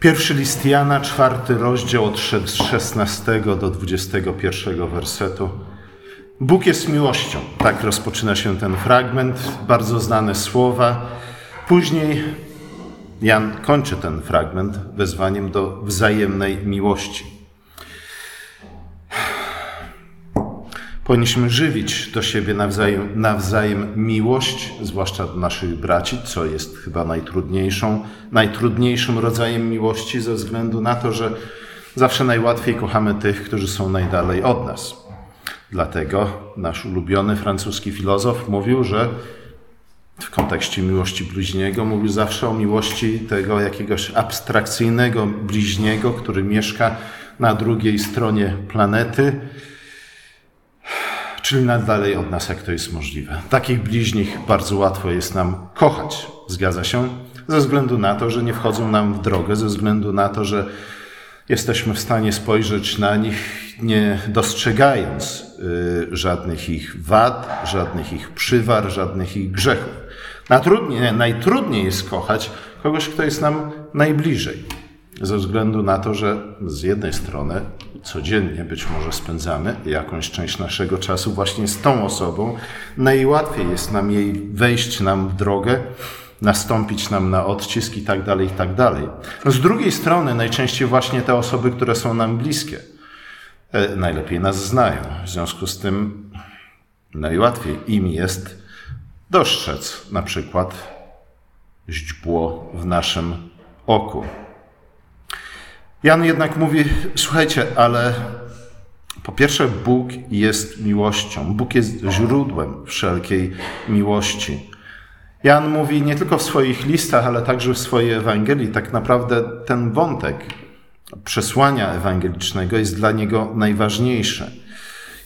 Pierwszy list Jana, czwarty rozdział od 16 do 21 wersetu. Bóg jest miłością. Tak rozpoczyna się ten fragment, bardzo znane słowa. Później Jan kończy ten fragment wezwaniem do wzajemnej miłości. Powinniśmy żywić do siebie nawzajem, nawzajem miłość, zwłaszcza do naszych braci, co jest chyba najtrudniejszą, najtrudniejszym rodzajem miłości, ze względu na to, że zawsze najłatwiej kochamy tych, którzy są najdalej od nas. Dlatego nasz ulubiony francuski filozof mówił, że w kontekście miłości bliźniego mówił zawsze o miłości tego jakiegoś abstrakcyjnego bliźniego, który mieszka na drugiej stronie planety czyli najdalej od nas, jak to jest możliwe. Takich bliźnich bardzo łatwo jest nam kochać, zgadza się? Ze względu na to, że nie wchodzą nam w drogę, ze względu na to, że jesteśmy w stanie spojrzeć na nich, nie dostrzegając y, żadnych ich wad, żadnych ich przywar, żadnych ich grzechów. Najtrudniej, najtrudniej jest kochać kogoś, kto jest nam najbliżej ze względu na to, że z jednej strony codziennie być może spędzamy jakąś część naszego czasu właśnie z tą osobą, najłatwiej jest nam jej wejść nam w drogę, nastąpić nam na odcisk i tak dalej, i tak dalej. Z drugiej strony najczęściej właśnie te osoby, które są nam bliskie, e, najlepiej nas znają. W związku z tym najłatwiej im jest dostrzec na przykład źdźbło w naszym oku. Jan jednak mówi: Słuchajcie, ale po pierwsze, Bóg jest miłością. Bóg jest źródłem wszelkiej miłości. Jan mówi nie tylko w swoich listach, ale także w swojej Ewangelii. Tak naprawdę ten wątek przesłania ewangelicznego jest dla niego najważniejszy.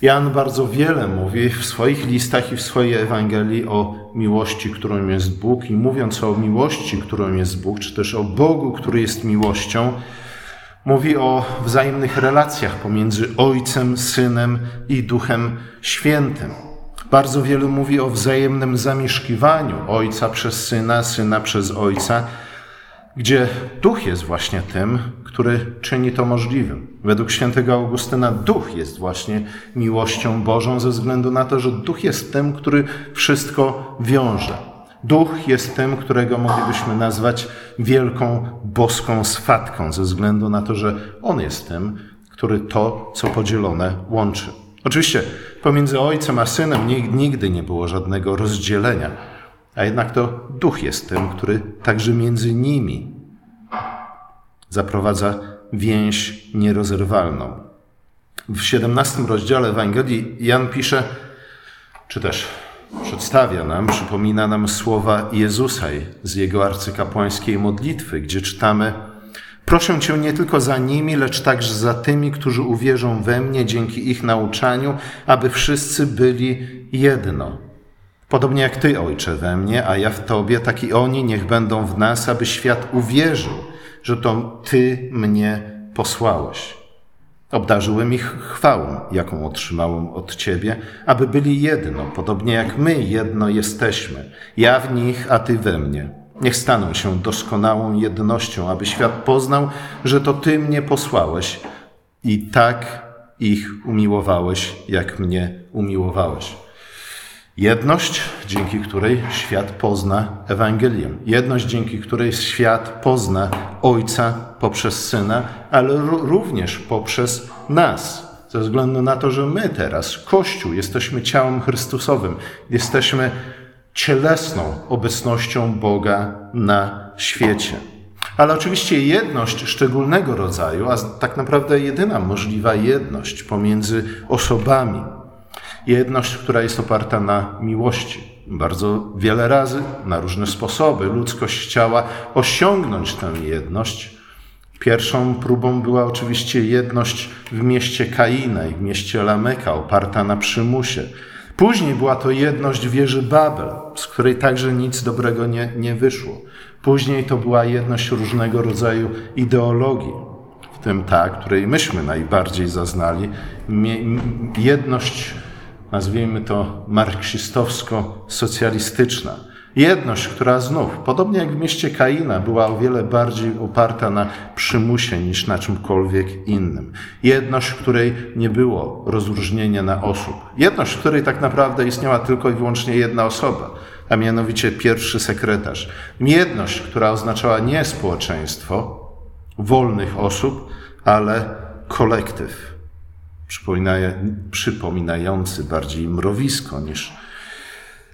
Jan bardzo wiele mówi w swoich listach i w swojej Ewangelii o miłości, którą jest Bóg, i mówiąc o miłości, którą jest Bóg, czy też o Bogu, który jest miłością, Mówi o wzajemnych relacjach pomiędzy Ojcem, Synem i Duchem Świętym. Bardzo wielu mówi o wzajemnym zamieszkiwaniu Ojca przez Syna, Syna przez Ojca, gdzie Duch jest właśnie tym, który czyni to możliwym. Według świętego Augustyna Duch jest właśnie miłością Bożą ze względu na to, że Duch jest tym, który wszystko wiąże. Duch jest tym, którego moglibyśmy nazwać wielką boską swatką, ze względu na to, że On jest tym, który to, co podzielone, łączy. Oczywiście pomiędzy Ojcem a Synem nigdy nie było żadnego rozdzielenia, a jednak to Duch jest tym, który także między nimi zaprowadza więź nierozerwalną. W 17 rozdziale Ewangelii Jan pisze, czy też przedstawia nam, przypomina nam słowa Jezusa z jego arcykapłańskiej modlitwy, gdzie czytamy: Proszę Cię nie tylko za nimi, lecz także za tymi, którzy uwierzą we mnie dzięki ich nauczaniu, aby wszyscy byli jedno. Podobnie jak Ty, Ojcze, we mnie, a ja w Tobie, tak i oni niech będą w nas, aby świat uwierzył, że to Ty mnie posłałeś. Obdarzyłem ich chwałą, jaką otrzymałem od Ciebie, aby byli jedno, podobnie jak my jedno jesteśmy. Ja w nich, a Ty we mnie. Niech staną się doskonałą jednością, aby świat poznał, że to Ty mnie posłałeś i tak ich umiłowałeś, jak mnie umiłowałeś. Jedność, dzięki której świat pozna Ewangelię. Jedność, dzięki której świat pozna Ojca poprzez Syna, ale również poprzez nas. Ze względu na to, że my teraz, Kościół, jesteśmy ciałem Chrystusowym, jesteśmy cielesną obecnością Boga na świecie. Ale oczywiście jedność szczególnego rodzaju, a tak naprawdę jedyna możliwa jedność pomiędzy osobami, Jedność, która jest oparta na miłości. Bardzo wiele razy, na różne sposoby, ludzkość chciała osiągnąć tę jedność. Pierwszą próbą była oczywiście jedność w mieście Kaina i w mieście Lameka, oparta na przymusie. Później była to jedność wieży Babel, z której także nic dobrego nie, nie wyszło. Później to była jedność różnego rodzaju ideologii, w tym ta, której myśmy najbardziej zaznali, jedność nazwijmy to marksistowsko-socjalistyczna. Jedność, która znów, podobnie jak w mieście Kaina, była o wiele bardziej oparta na przymusie niż na czymkolwiek innym. Jedność, w której nie było rozróżnienia na osób. Jedność, w której tak naprawdę istniała tylko i wyłącznie jedna osoba, a mianowicie pierwszy sekretarz. Jedność, która oznaczała nie społeczeństwo wolnych osób, ale kolektyw, przypominający bardziej mrowisko niż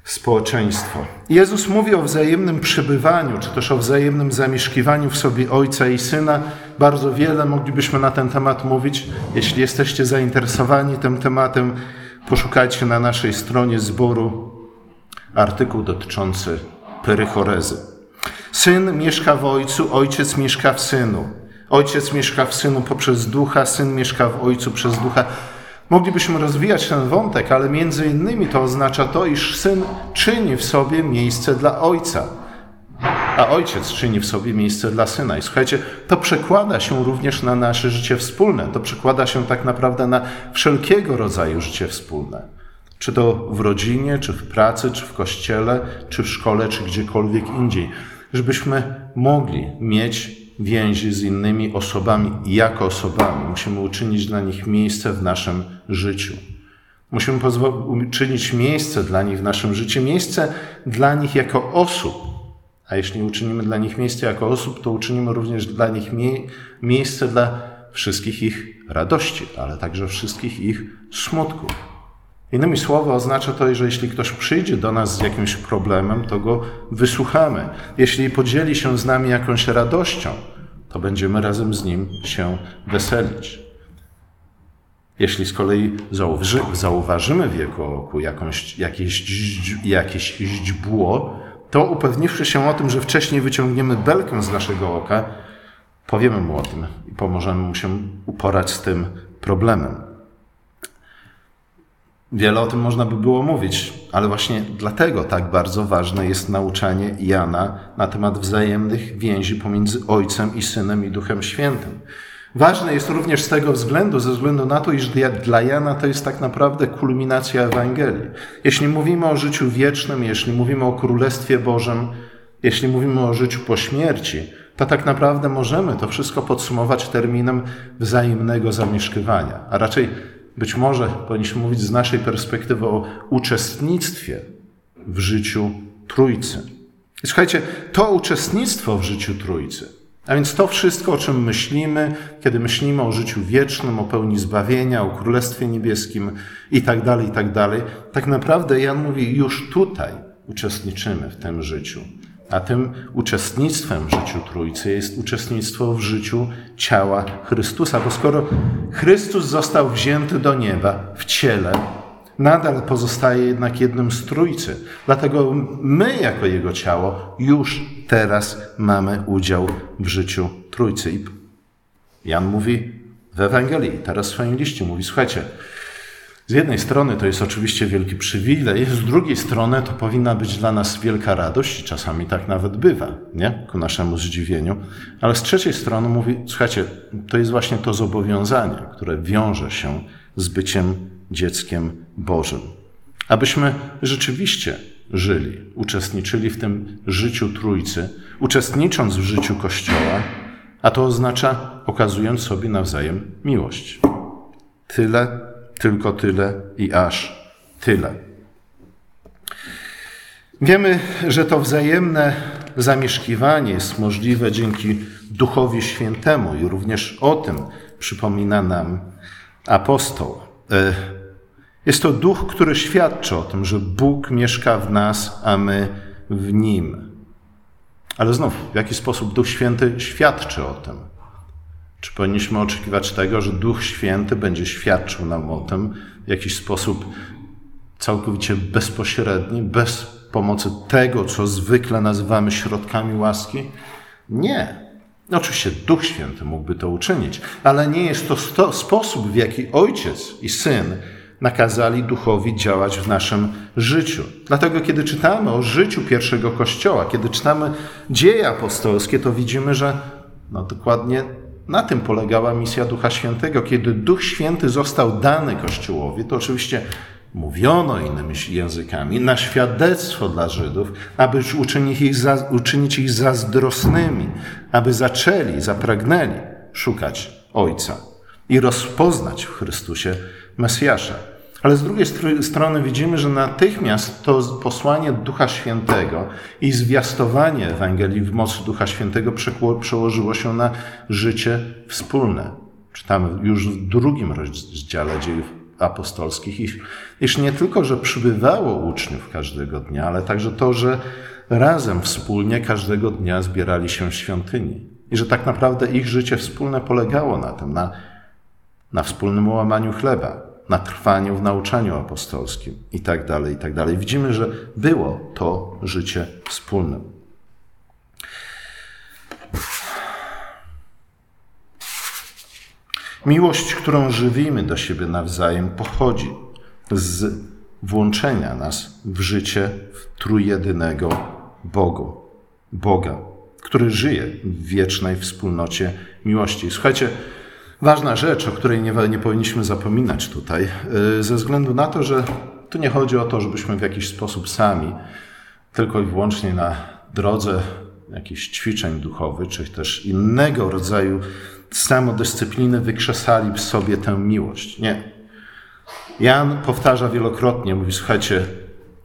społeczeństwo. Jezus mówi o wzajemnym przebywaniu, czy też o wzajemnym zamieszkiwaniu w sobie Ojca i Syna. Bardzo wiele moglibyśmy na ten temat mówić. Jeśli jesteście zainteresowani tym tematem, poszukajcie na naszej stronie zboru artykuł dotyczący perychorezy. Syn mieszka w Ojcu, Ojciec mieszka w Synu. Ojciec mieszka w Synu poprzez Ducha, Syn mieszka w Ojcu przez Ducha. Moglibyśmy rozwijać ten wątek, ale między innymi to oznacza to, iż syn czyni w sobie miejsce dla ojca, a ojciec czyni w sobie miejsce dla syna. I słuchajcie, to przekłada się również na nasze życie wspólne. To przekłada się tak naprawdę na wszelkiego rodzaju życie wspólne. Czy to w rodzinie, czy w pracy, czy w kościele, czy w szkole, czy gdziekolwiek indziej. Żebyśmy mogli mieć więzi z innymi osobami jako osobami. Musimy uczynić dla nich miejsce w naszym życiu. Musimy uczynić miejsce dla nich w naszym życiu, miejsce dla nich jako osób. A jeśli uczynimy dla nich miejsce jako osób, to uczynimy również dla nich mie miejsce dla wszystkich ich radości, ale także wszystkich ich smutków. Innymi słowy, oznacza to, że jeśli ktoś przyjdzie do nas z jakimś problemem, to go wysłuchamy. Jeśli podzieli się z nami jakąś radością, to będziemy razem z nim się weselić. Jeśli z kolei zauważymy w jego oku jakąś, jakieś, jakieś źdźbło, to upewniwszy się o tym, że wcześniej wyciągniemy belkę z naszego oka, powiemy mu o tym i pomożemy mu się uporać z tym problemem. Wiele o tym można by było mówić, ale właśnie dlatego tak bardzo ważne jest nauczanie Jana na temat wzajemnych więzi pomiędzy Ojcem i Synem i Duchem Świętym. Ważne jest również z tego względu, ze względu na to, iż dla Jana to jest tak naprawdę kulminacja Ewangelii. Jeśli mówimy o życiu wiecznym, jeśli mówimy o Królestwie Bożym, jeśli mówimy o życiu po śmierci, to tak naprawdę możemy to wszystko podsumować terminem wzajemnego zamieszkiwania, a raczej być może powinniśmy mówić z naszej perspektywy o uczestnictwie w życiu Trójcy. I słuchajcie, to uczestnictwo w życiu Trójcy, a więc to wszystko, o czym myślimy, kiedy myślimy o życiu wiecznym, o pełni zbawienia, o Królestwie Niebieskim i tak dalej, i tak dalej, tak naprawdę Jan mówi, już tutaj uczestniczymy w tym życiu. A tym uczestnictwem w życiu Trójcy jest uczestnictwo w życiu ciała Chrystusa, bo skoro Chrystus został wzięty do nieba w ciele, nadal pozostaje jednak jednym z Trójcy. Dlatego my, jako Jego ciało, już teraz mamy udział w życiu Trójcy. Jan mówi w Ewangelii, teraz w swoim liście mówi, słuchajcie, z jednej strony to jest oczywiście wielki przywilej, z drugiej strony to powinna być dla nas wielka radość i czasami tak nawet bywa, nie? Ku naszemu zdziwieniu. Ale z trzeciej strony mówi, słuchajcie, to jest właśnie to zobowiązanie, które wiąże się z byciem dzieckiem Bożym. Abyśmy rzeczywiście żyli, uczestniczyli w tym życiu Trójcy, uczestnicząc w życiu Kościoła, a to oznacza okazując sobie nawzajem miłość. Tyle tylko tyle i aż tyle. Wiemy, że to wzajemne zamieszkiwanie jest możliwe dzięki Duchowi Świętemu i również o tym przypomina nam apostoł. E, jest to duch, który świadczy o tym, że Bóg mieszka w nas, a my w nim. Ale znów, w jaki sposób Duch Święty świadczy o tym? Czy powinniśmy oczekiwać tego, że Duch Święty będzie świadczył nam o tym w jakiś sposób całkowicie bezpośredni, bez pomocy tego, co zwykle nazywamy środkami łaski? Nie. Oczywiście Duch Święty mógłby to uczynić, ale nie jest to sto, sposób, w jaki Ojciec i Syn nakazali Duchowi działać w naszym życiu. Dlatego, kiedy czytamy o życiu pierwszego Kościoła, kiedy czytamy dzieje apostolskie, to widzimy, że no, dokładnie na tym polegała misja Ducha Świętego. Kiedy Duch Święty został dany Kościołowi, to oczywiście mówiono innymi językami, na świadectwo dla Żydów, aby uczynić ich, za, uczynić ich zazdrosnymi, aby zaczęli, zapragnęli szukać Ojca i rozpoznać w Chrystusie Mesjasza. Ale z drugiej strony widzimy, że natychmiast to posłanie Ducha Świętego i zwiastowanie Ewangelii w mocy Ducha Świętego przełożyło się na życie wspólne. Czytamy już w drugim rozdziale dziejów apostolskich, iż, nie tylko, że przybywało uczniów każdego dnia, ale także to, że razem, wspólnie każdego dnia zbierali się w świątyni. I że tak naprawdę ich życie wspólne polegało na tym, na, na wspólnym łamaniu chleba, na trwaniu w nauczaniu apostolskim i tak dalej, i tak dalej. Widzimy, że było to życie wspólne. Miłość, którą żywimy do siebie nawzajem, pochodzi z włączenia nas w życie w trójjedynego Bogu, Boga, który żyje w wiecznej wspólnocie miłości. Słuchajcie, ważna rzecz, o której nie, nie powinniśmy zapominać tutaj, y, ze względu na to, że tu nie chodzi o to, żebyśmy w jakiś sposób sami, tylko i wyłącznie na drodze jakichś ćwiczeń duchowych, czy też innego rodzaju samodyscypliny wykrzesali w sobie tę miłość. Nie. Jan powtarza wielokrotnie, mówi, słuchajcie,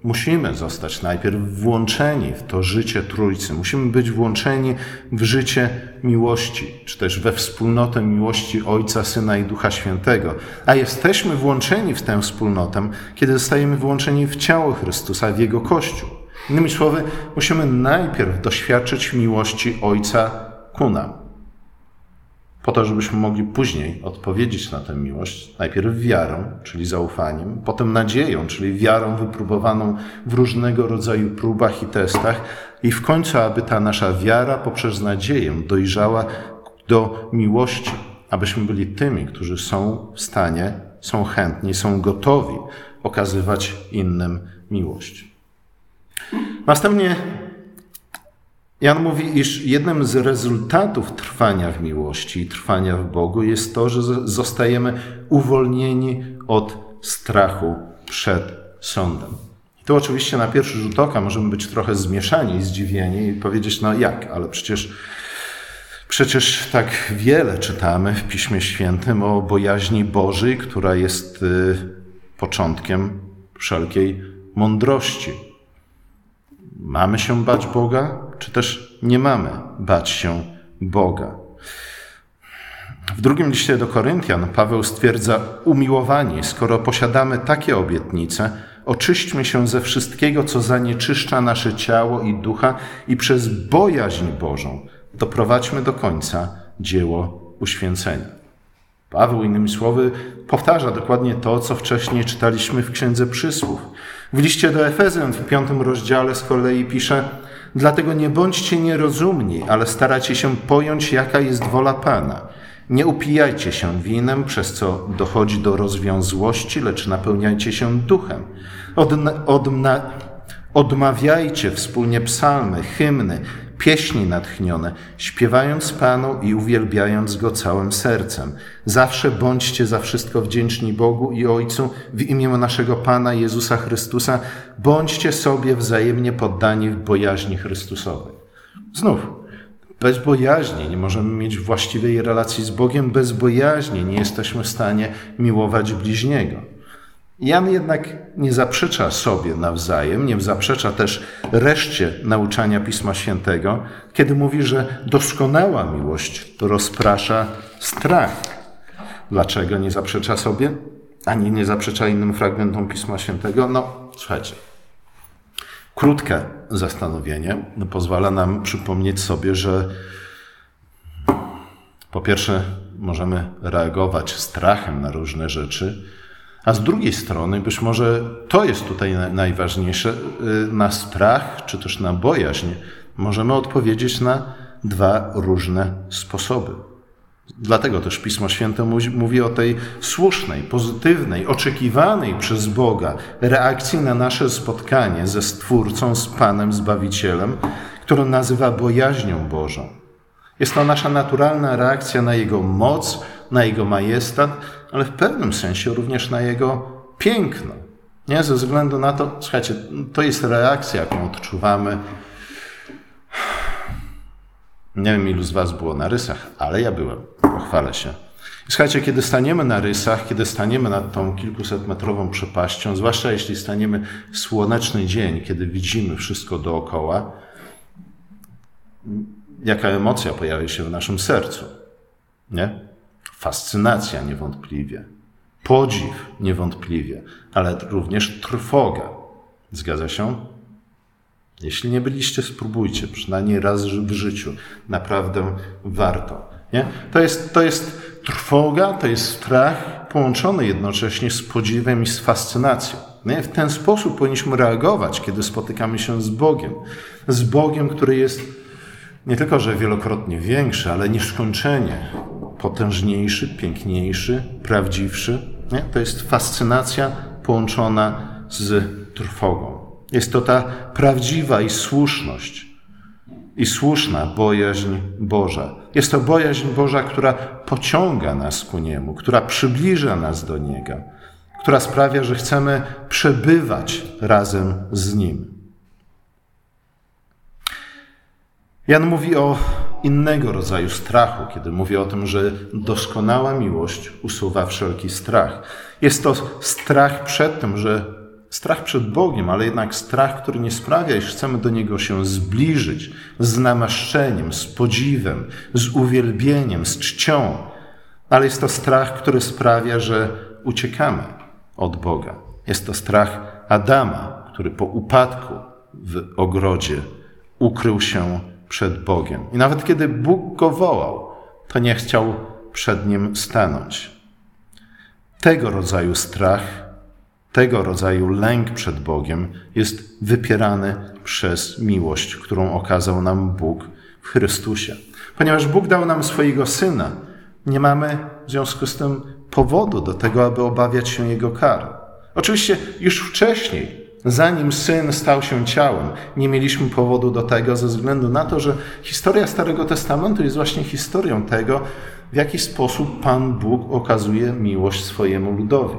musimy zostać najpierw włączeni w to życie Trójcy. Musimy być włączeni w życie miłości, czy też we wspólnotę miłości Ojca, Syna i Ducha Świętego. A jesteśmy włączeni w tę wspólnotę, kiedy zostajemy włączeni w ciało Chrystusa, w Jego Kościół. Innymi słowy, musimy najpierw doświadczyć miłości Ojca ku nam po to, żebyśmy mogli później odpowiedzieć na tę miłość, najpierw wiarą, czyli zaufaniem, potem nadzieją, czyli wiarą wypróbowaną w różnego rodzaju próbach i testach, i w końcu, aby ta nasza wiara poprzez nadzieję dojrzała do miłości, abyśmy byli tymi, którzy są w stanie, są chętni, są gotowi okazywać innym miłość. Następnie Jan mówi, iż jednym z rezultatów trwania w miłości i trwania w Bogu jest to, że zostajemy uwolnieni od strachu przed sądem. I tu oczywiście na pierwszy rzut oka możemy być trochę zmieszani, zdziwieni i powiedzieć, no jak, ale przecież, przecież tak wiele czytamy w Piśmie Świętym o bojaźni Bożej, która jest y, początkiem wszelkiej mądrości. Mamy się bać Boga? Czy też nie mamy bać się Boga. W drugim liście do Koryntian Paweł stwierdza: Umiłowani, skoro posiadamy takie obietnice, oczyśćmy się ze wszystkiego, co zanieczyszcza nasze ciało i ducha, i przez bojaźń Bożą doprowadźmy do końca dzieło uświęcenia. Paweł, innymi słowy, powtarza dokładnie to, co wcześniej czytaliśmy w Księdze Przysłów. W liście do Efezjan w piątym rozdziale z kolei pisze: Dlatego nie bądźcie nierozumni, ale staracie się pojąć, jaka jest wola Pana. Nie upijajcie się winem, przez co dochodzi do rozwiązłości, lecz napełniajcie się duchem. Odna, odmawiajcie wspólnie psalmy, hymny, pieśni natchnione, śpiewając Panu i uwielbiając Go całym sercem. Zawsze bądźcie za wszystko wdzięczni Bogu i Ojcu w imię naszego Pana Jezusa Chrystusa. Bądźcie sobie wzajemnie poddani w bojaźni Chrystusowej. Znów, bez bojaźni nie możemy mieć właściwej relacji z Bogiem, bez bojaźni nie jesteśmy w stanie miłować bliźniego. Jan jednak nie zaprzecza sobie nawzajem, nie zaprzecza też reszcie nauczania Pisma Świętego, kiedy mówi, że doskonała miłość rozprasza strach. Dlaczego nie zaprzecza sobie, ani nie zaprzecza innym fragmentom Pisma Świętego? No, słuchajcie. Krótkie zastanowienie pozwala nam przypomnieć sobie, że po pierwsze możemy reagować strachem na różne rzeczy, a z drugiej strony, być może to jest tutaj najważniejsze, y, na strach czy też na bojaźń możemy odpowiedzieć na dwa różne sposoby. Dlatego też Pismo Święte mówi o tej słusznej, pozytywnej, oczekiwanej przez Boga reakcji na nasze spotkanie ze Stwórcą, z Panem Zbawicielem, którą nazywa bojaźnią Bożą. Jest to nasza naturalna reakcja na Jego moc, na Jego majestat, ale w pewnym sensie również na Jego piękno. Nie, ze względu na to, słuchajcie, to jest reakcja, jaką odczuwamy. Nie wiem, ilu z Was było na rysach, ale ja byłem. Pochwalę się. Słuchajcie, kiedy staniemy na rysach, kiedy staniemy nad tą kilkusetmetrową przepaścią, zwłaszcza jeśli staniemy w słoneczny dzień, kiedy widzimy wszystko dookoła, jaka emocja pojawia się w naszym sercu? Nie? Fascynacja niewątpliwie, podziw niewątpliwie, ale również trwoga. Zgadza się? Jeśli nie byliście, spróbujcie, przynajmniej raz w życiu. Naprawdę warto. Nie? To, jest, to jest trwoga, to jest strach połączony jednocześnie z podziwem i z fascynacją. Nie? W ten sposób powinniśmy reagować, kiedy spotykamy się z Bogiem. Z Bogiem, który jest nie tylko, że wielokrotnie większy, ale nieskończenie potężniejszy, piękniejszy, prawdziwszy. Nie? To jest fascynacja połączona z trwogą. Jest to ta prawdziwa i słuszność, i słuszna bojaźń Boża. Jest to bojaźń Boża, która pociąga nas ku Niemu, która przybliża nas do Niego, która sprawia, że chcemy przebywać razem z Nim. Jan mówi o innego rodzaju strachu, kiedy mówi o tym, że doskonała miłość usuwa wszelki strach. Jest to strach przed tym, że strach przed Bogiem, ale jednak strach, który nie sprawia, iż chcemy do Niego się zbliżyć z namaszczeniem, z podziwem, z uwielbieniem, z czcią. Ale jest to strach, który sprawia, że uciekamy od Boga. Jest to strach Adama, który po upadku w ogrodzie ukrył się przed Bogiem. I nawet kiedy Bóg go wołał, to nie chciał przed nim stanąć. Tego rodzaju strach, tego rodzaju lęk przed Bogiem jest wypierany przez miłość, którą okazał nam Bóg w Chrystusie. Ponieważ Bóg dał nam swojego syna, nie mamy w związku z tym powodu do tego, aby obawiać się jego kar. Oczywiście już wcześniej Zanim syn stał się ciałem, nie mieliśmy powodu do tego, ze względu na to, że historia Starego Testamentu jest właśnie historią tego, w jaki sposób Pan Bóg okazuje miłość swojemu ludowi.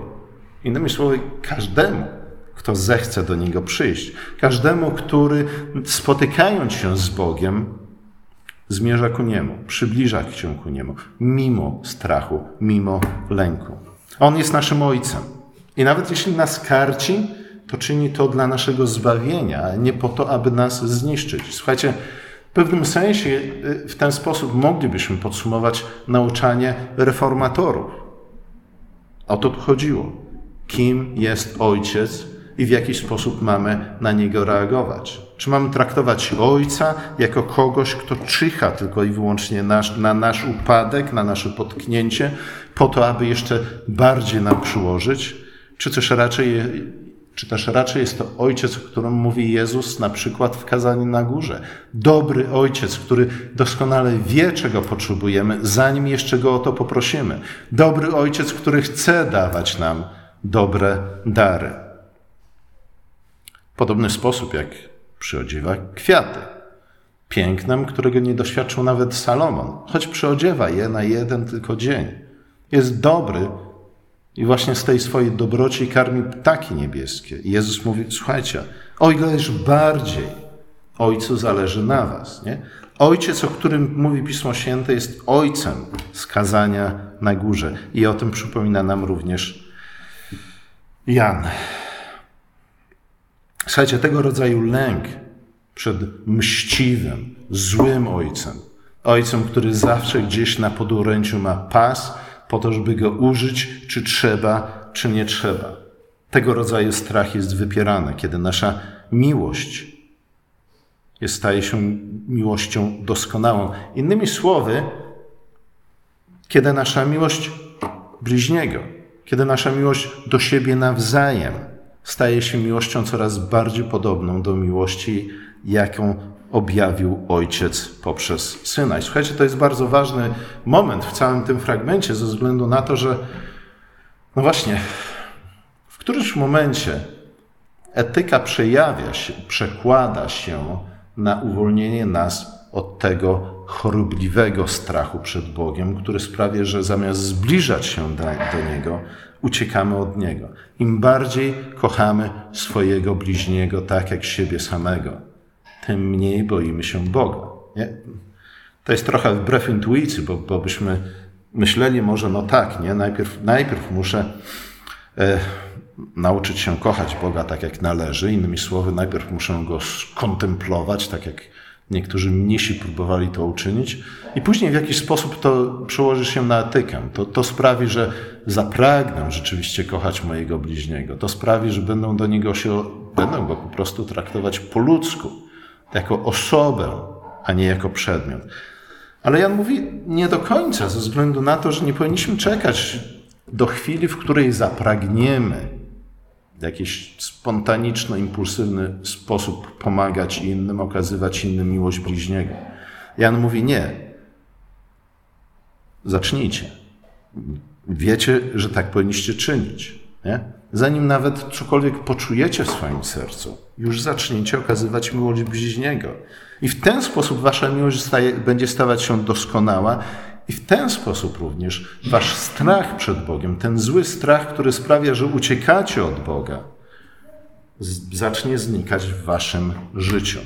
Innymi słowy, każdemu, kto zechce do niego przyjść, każdemu, który spotykając się z Bogiem, zmierza ku niemu, przybliża się ku niemu, mimo strachu, mimo lęku. On jest naszym ojcem. I nawet jeśli nas karci, to czyni to dla naszego zbawienia, nie po to, aby nas zniszczyć. Słuchajcie, w pewnym sensie y, w ten sposób moglibyśmy podsumować nauczanie reformatorów. O to tu chodziło. Kim jest ojciec i w jaki sposób mamy na niego reagować? Czy mamy traktować ojca jako kogoś, kto czyha tylko i wyłącznie nasz, na nasz upadek, na nasze potknięcie, po to, aby jeszcze bardziej nam przyłożyć? Czy też raczej czy też raczej jest to ojciec, o którym mówi Jezus na przykład w kazaniu na górze. Dobry ojciec, który doskonale wie, czego potrzebujemy, zanim jeszcze go o to poprosimy. Dobry ojciec, który chce dawać nam dobre dary. Podobny sposób jak przyodziewa kwiaty. Pięknem, którego nie doświadczył nawet Salomon, choć przyodziewa je na jeden tylko dzień. Jest dobry, i właśnie z tej swojej dobroci karmi ptaki niebieskie. I Jezus mówi, słuchajcie, o ileż bardziej Ojcu zależy na was. Nie? Ojciec, o którym mówi Pismo Święte, jest ojcem skazania na górze. I o tym przypomina nam również Jan. Słuchajcie, tego rodzaju lęk przed mściwym, złym ojcem, ojcem, który zawsze gdzieś na poduręciu ma pas, po to, żeby go użyć, czy trzeba, czy nie trzeba. Tego rodzaju strach jest wypierany, kiedy nasza miłość jest, staje się miłością doskonałą. Innymi słowy, kiedy nasza miłość bliźniego, kiedy nasza miłość do siebie nawzajem staje się miłością coraz bardziej podobną do miłości, jaką objawił Ojciec poprzez Syna. I słuchajcie, to jest bardzo ważny moment w całym tym fragmencie, ze względu na to, że no właśnie, w którymś momencie etyka przejawia się, przekłada się na uwolnienie nas od tego chorobliwego strachu przed Bogiem, który sprawia, że zamiast zbliżać się do, do Niego, uciekamy od Niego. Im bardziej kochamy swojego bliźniego tak jak siebie samego, tym mniej boimy się Boga. Nie? To jest trochę wbrew intuicji, bo, bo byśmy myśleli może, no tak, nie? Najpierw, najpierw muszę e, nauczyć się kochać Boga tak, jak należy. Innymi słowy, najpierw muszę Go skontemplować, tak jak niektórzy mnisi próbowali to uczynić. I później w jakiś sposób to przełoży się na etykę. To, to sprawi, że zapragnę rzeczywiście kochać mojego bliźniego. To sprawi, że będą do niego się, będą go po prostu traktować po ludzku, jako osobę, a nie jako przedmiot. Ale Jan mówi nie do końca, ze względu na to, że nie powinniśmy czekać do chwili, w której zapragniemy w jakiś spontaniczny, impulsywny sposób pomagać innym, okazywać innym miłość bliźniego. Jan mówi nie. Zacznijcie. Wiecie, że tak powinniście czynić. Nie? Zanim nawet cokolwiek poczujecie w swoim sercu, już zaczniecie okazywać miłość bliźniego. I w ten sposób wasza miłość staje, będzie stawać się doskonała i w ten sposób również wasz strach przed Bogiem, ten zły strach, który sprawia, że uciekacie od Boga, zacznie znikać w waszym życiu.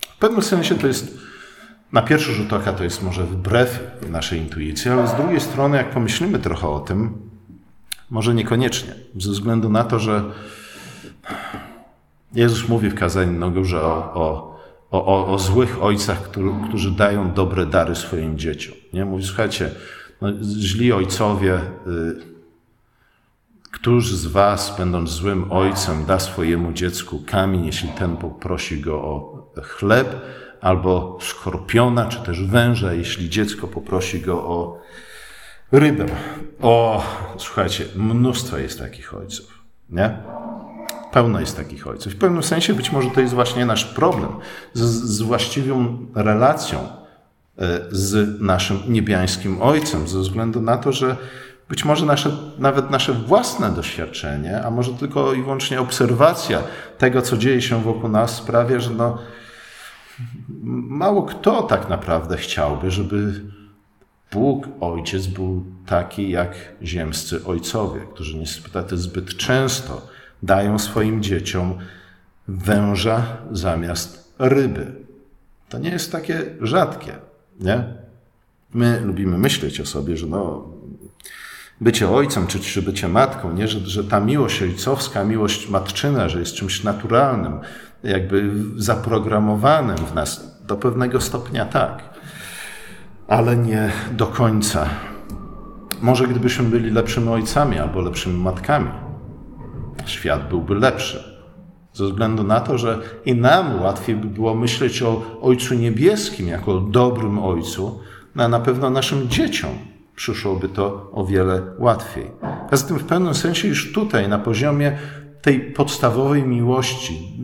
W pewnym sensie to jest, na pierwszy rzut oka to jest może wbrew naszej intuicji, ale z drugiej strony, jak pomyślimy trochę o tym, może niekoniecznie, ze względu na to, że Jezus mówi w kazaniu na górze o, o, o, o złych ojcach, którzy, którzy dają dobre dary swoim dzieciom. Nie? Mówi, słuchajcie, no, źli ojcowie, y, któż z was, będąc złym ojcem, da swojemu dziecku kamień, jeśli ten poprosi go o chleb, albo skorpiona, czy też węża, jeśli dziecko poprosi go o rybę. O, słuchajcie, mnóstwo jest takich ojców, nie? Pełno jest takich ojców. W pewnym sensie być może to jest właśnie nasz problem z, z właściwą relacją e, z naszym niebiańskim Ojcem, ze względu na to, że być może nasze, nawet nasze własne doświadczenie, a może tylko i wyłącznie obserwacja tego, co dzieje się wokół nas, sprawia, że no, mało kto tak naprawdę chciałby, żeby Bóg, Ojciec, był taki jak ziemscy ojcowie, którzy niestety zbyt często dają swoim dzieciom węża zamiast ryby. To nie jest takie rzadkie, nie? My lubimy myśleć o sobie, że no, bycie ojcem czy, czy bycie matką, nie? Że, że ta miłość ojcowska, miłość matczyna, że jest czymś naturalnym, jakby zaprogramowanym w nas. Do pewnego stopnia tak, ale nie do końca. Może gdybyśmy byli lepszymi ojcami albo lepszymi matkami, świat byłby lepszy. Ze względu na to, że i nam łatwiej by było myśleć o Ojcu Niebieskim jako dobrym Ojcu, no a na pewno naszym dzieciom przyszłoby to o wiele łatwiej. A zatem w pewnym sensie już tutaj, na poziomie tej podstawowej miłości,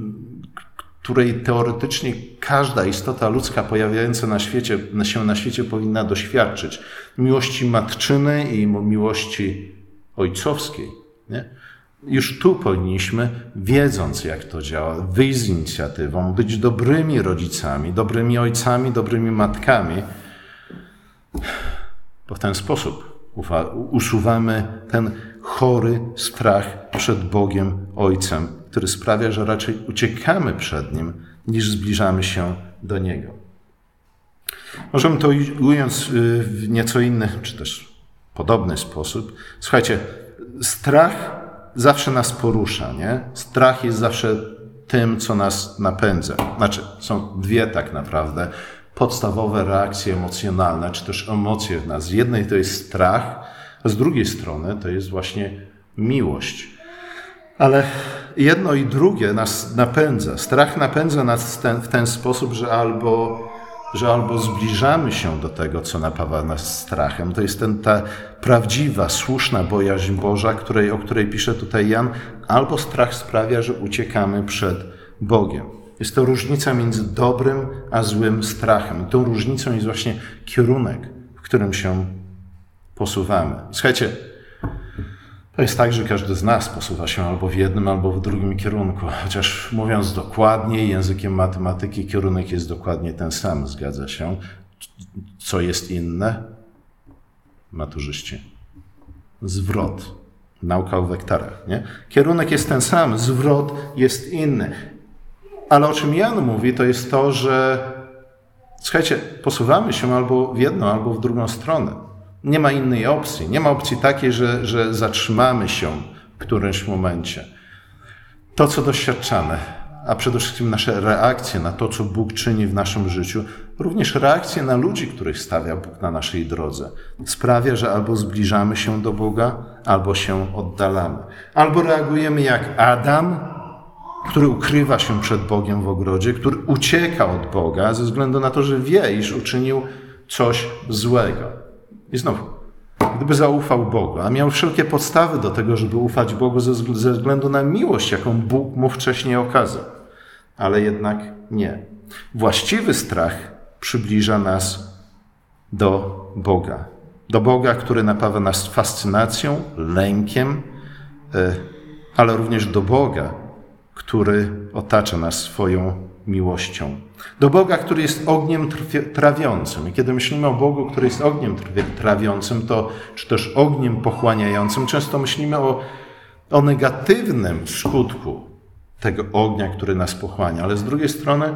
której teoretycznie każda istota ludzka pojawiająca na świecie, się na świecie powinna doświadczyć, miłości matczynej i miłości ojcowskiej, nie? Już tu powinniśmy, wiedząc jak to działa, wyjść z inicjatywą, być dobrymi rodzicami, dobrymi ojcami, dobrymi matkami, bo w ten sposób usuwamy ten chory strach przed Bogiem Ojcem, który sprawia, że raczej uciekamy przed Nim, niż zbliżamy się do Niego. Możemy to ująć y, w nieco inny, czy też podobny sposób. Słuchajcie, strach zawsze nas porusza, nie? Strach jest zawsze tym, co nas napędza. Znaczy, są dwie tak naprawdę podstawowe reakcje emocjonalne, czy też emocje w nas. Z jednej to jest strach, a z drugiej strony to jest właśnie miłość. Ale jedno i drugie nas napędza. Strach napędza nas ten, w ten sposób, że albo że albo zbliżamy się do tego, co napawa nas strachem. To jest ten, ta prawdziwa, słuszna bojaźń Boża, której, o której pisze tutaj Jan, albo strach sprawia, że uciekamy przed Bogiem. Jest to różnica między dobrym a złym strachem. I tą różnicą jest właśnie kierunek, w którym się posuwamy. Słuchajcie, to jest tak, że każdy z nas posuwa się albo w jednym, albo w drugim kierunku. Chociaż mówiąc dokładnie, językiem matematyki, kierunek jest dokładnie ten sam, zgadza się. Co jest inne? Maturzyści. Zwrot. Nauka o wektorach. Nie? Kierunek jest ten sam, zwrot jest inny. Ale o czym Jan mówi, to jest to, że słuchajcie, posuwamy się albo w jedną, albo w drugą stronę. Nie ma innej opcji. Nie ma opcji takiej, że, że zatrzymamy się w którymś momencie. To, co doświadczamy, a przede wszystkim nasze reakcje na to, co Bóg czyni w naszym życiu, również reakcje na ludzi, których stawia Bóg na naszej drodze, sprawia, że albo zbliżamy się do Boga, albo się oddalamy. Albo reagujemy jak Adam, który ukrywa się przed Bogiem w ogrodzie, który ucieka od Boga ze względu na to, że wie, iż uczynił coś złego. I znowu, gdyby zaufał Bogu, a miał wszelkie podstawy do tego, żeby ufać Bogu ze względu na miłość, jaką Bóg mu wcześniej okazał, ale jednak nie. Właściwy strach przybliża nas do Boga. Do Boga, który napawa nas fascynacją, lękiem, e, ale również do Boga, który otacza nas swoją miłością. Do Boga, który jest ogniem trawiącym. I kiedy myślimy o Bogu, który jest ogniem trawiącym, to, czy też ogniem pochłaniającym, często myślimy o, o negatywnym skutku tego ognia, który nas pochłania. Ale z drugiej strony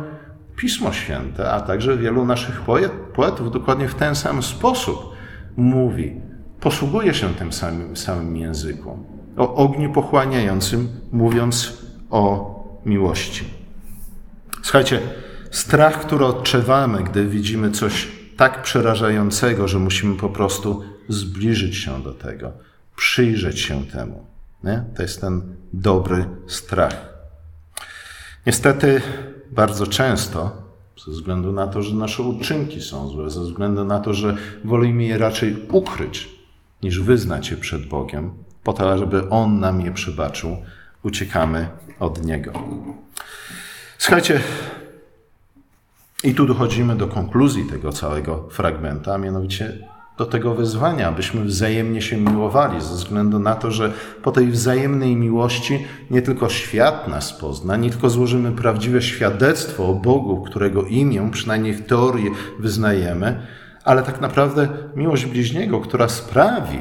Pismo Święte, a także wielu naszych poet, poetów dokładnie w ten sam sposób mówi, posługuje się tym samym, samym językiem. O ogniu pochłaniającym, mówiąc o miłości. Słuchajcie, strach, który odczuwamy, gdy widzimy coś tak przerażającego, że musimy po prostu zbliżyć się do tego, przyjrzeć się temu. Nie? To jest ten dobry strach. Niestety, bardzo często, ze względu na to, że nasze uczynki są złe, ze względu na to, że wolimy je raczej ukryć, niż wyznać je przed Bogiem, po to, żeby On nam je przebaczył, uciekamy od Niego. Słuchajcie, i tu dochodzimy do konkluzji tego całego fragmenta, a mianowicie do tego wyzwania, abyśmy wzajemnie się miłowali, ze względu na to, że po tej wzajemnej miłości nie tylko świat nas pozna, nie tylko złożymy prawdziwe świadectwo o Bogu, którego imię, przynajmniej w teorii, wyznajemy, ale tak naprawdę miłość bliźniego, która sprawi,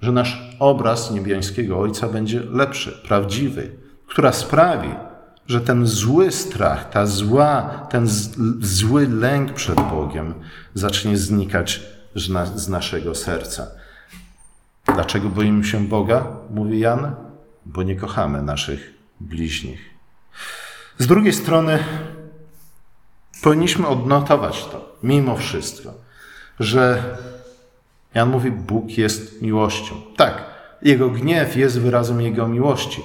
że nasz obraz niebiańskiego Ojca będzie lepszy, prawdziwy, która sprawi, że ten zły strach, ta zła, ten zły lęk przed Bogiem zacznie znikać z naszego serca. Dlaczego boimy się Boga? Mówi Jan. Bo nie kochamy naszych bliźnich. Z drugiej strony, powinniśmy odnotować to, mimo wszystko, że Jan mówi, Bóg jest miłością. Tak, Jego gniew jest wyrazem Jego miłości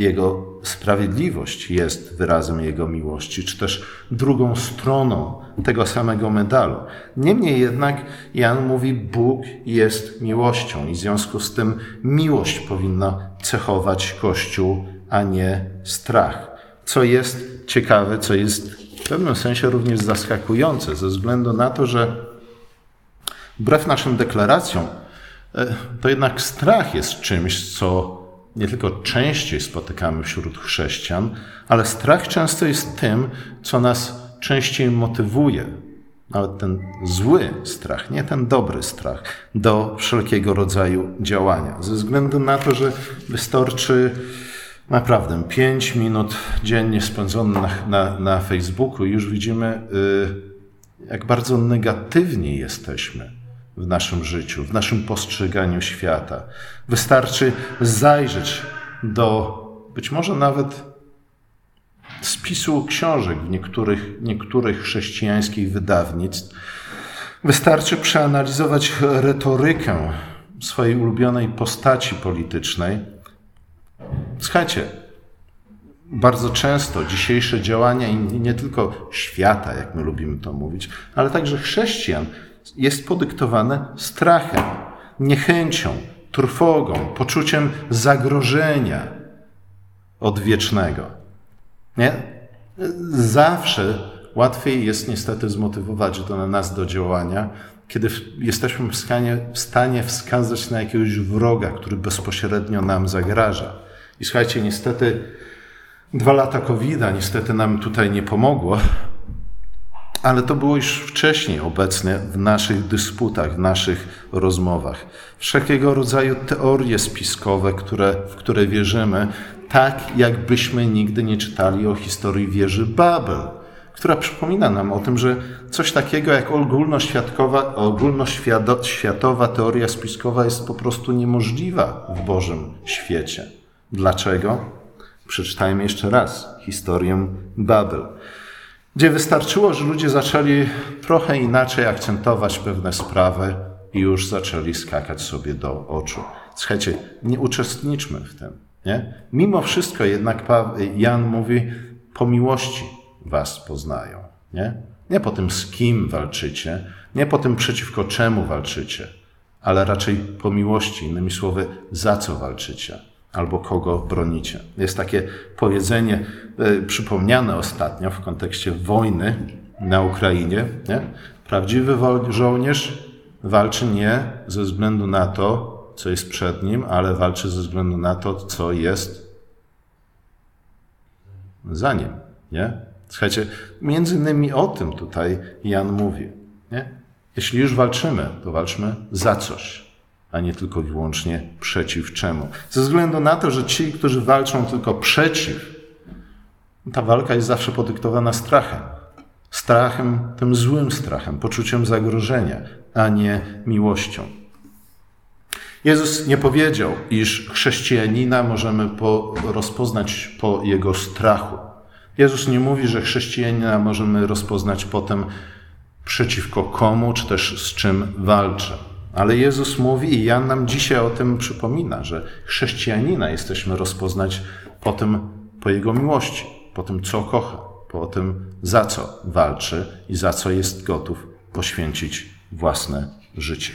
jego sprawiedliwość jest wyrazem Jego miłości, czy też drugą stroną tego samego medalu. Niemniej jednak Jan mówi, Bóg jest miłością i w związku z tym miłość powinna cechować Kościół, a nie strach. Co jest ciekawe, co jest w pewnym sensie również zaskakujące, ze względu na to, że wbrew naszym deklaracjom, e, to jednak strach jest czymś, co nie tylko częściej spotykamy wśród chrześcijan, ale strach często jest tym, co nas częściej motywuje, nawet ten zły strach, nie ten dobry strach, do wszelkiego rodzaju działania. Ze względu na to, że wystarczy naprawdę 5 minut dziennie spędzone na, na, na Facebooku, już widzimy, y, jak bardzo negatywni jesteśmy w naszym życiu, w naszym postrzeganiu świata. Wystarczy zajrzeć do być może nawet spisu książek w niektórych, niektórych chrześcijańskich wydawnictw. Wystarczy przeanalizować retorykę swojej ulubionej postaci politycznej. Słuchajcie, bardzo często dzisiejsze działania nie tylko świata, jak my lubimy to mówić, ale także chrześcijan jest podyktowane strachem, niechęcią, trwogą, poczuciem zagrożenia odwiecznego. Nie? Zawsze łatwiej jest niestety zmotywować do nas do działania, kiedy jesteśmy w stanie, w stanie wskazać na jakiegoś wroga, który bezpośrednio nam zagraża. I słuchajcie, niestety dwa lata covid niestety nam tutaj nie pomogło, Ale to było już wcześniej obecne w naszych dysputach, w naszych rozmowach. Wszelkiego rodzaju teorie spiskowe, które, w które wierzymy, tak jakbyśmy nigdy nie czytali o historii wieży Babel, która przypomina nam o tym, że coś takiego jak ogólnoświatowa, ogólnoświatowa teoria spiskowa jest po prostu niemożliwa w Bożym świecie. Dlaczego? Przeczytajmy jeszcze raz historię Babel gdzie wystarczyło, że ludzie zaczęli trochę inaczej akcentować pewne sprawy i już zaczęli skakać sobie do oczu. Słuchajcie, nie uczestniczmy w tym. Nie? Mimo wszystko jednak Jan mówi, po miłości was poznają. Nie? nie po tym, z kim walczycie, nie po tym, przeciwko czemu walczycie, ale raczej po miłości, innymi słowy, za co walczycie albo kogo bronicie. Jest takie powiedzenie e, przypomniane ostatnio w kontekście wojny na Ukrainie. Nie? Prawdziwy żołnierz walczy nie ze względu na to, co jest przed nim, ale walczy ze względu na to, co jest za nim. Nie? Słuchajcie, między innymi o tym tutaj Jan mówi. Nie? Jeśli już walczymy, to walczmy za coś a nie tylko i wyłącznie przeciw czemu. Ze względu na to, że ci, którzy walczą tylko przeciw, ta walka jest zawsze podyktowana strachem. Strachem, tym złym strachem, poczuciem zagrożenia, a nie miłością. Jezus nie powiedział, iż chrześcijanina możemy po, rozpoznać po jego strachu. Jezus nie mówi, że chrześcijanina możemy rozpoznać potem przeciwko komu, czy też z czym walczy. Ale Jezus mówi i Jan nam dzisiaj o tym przypomina, że chrześcijanina jesteśmy rozpoznać po tym, po jego miłości, po tym, co kocha, po tym, za co walczy i za co jest gotów poświęcić własne życie.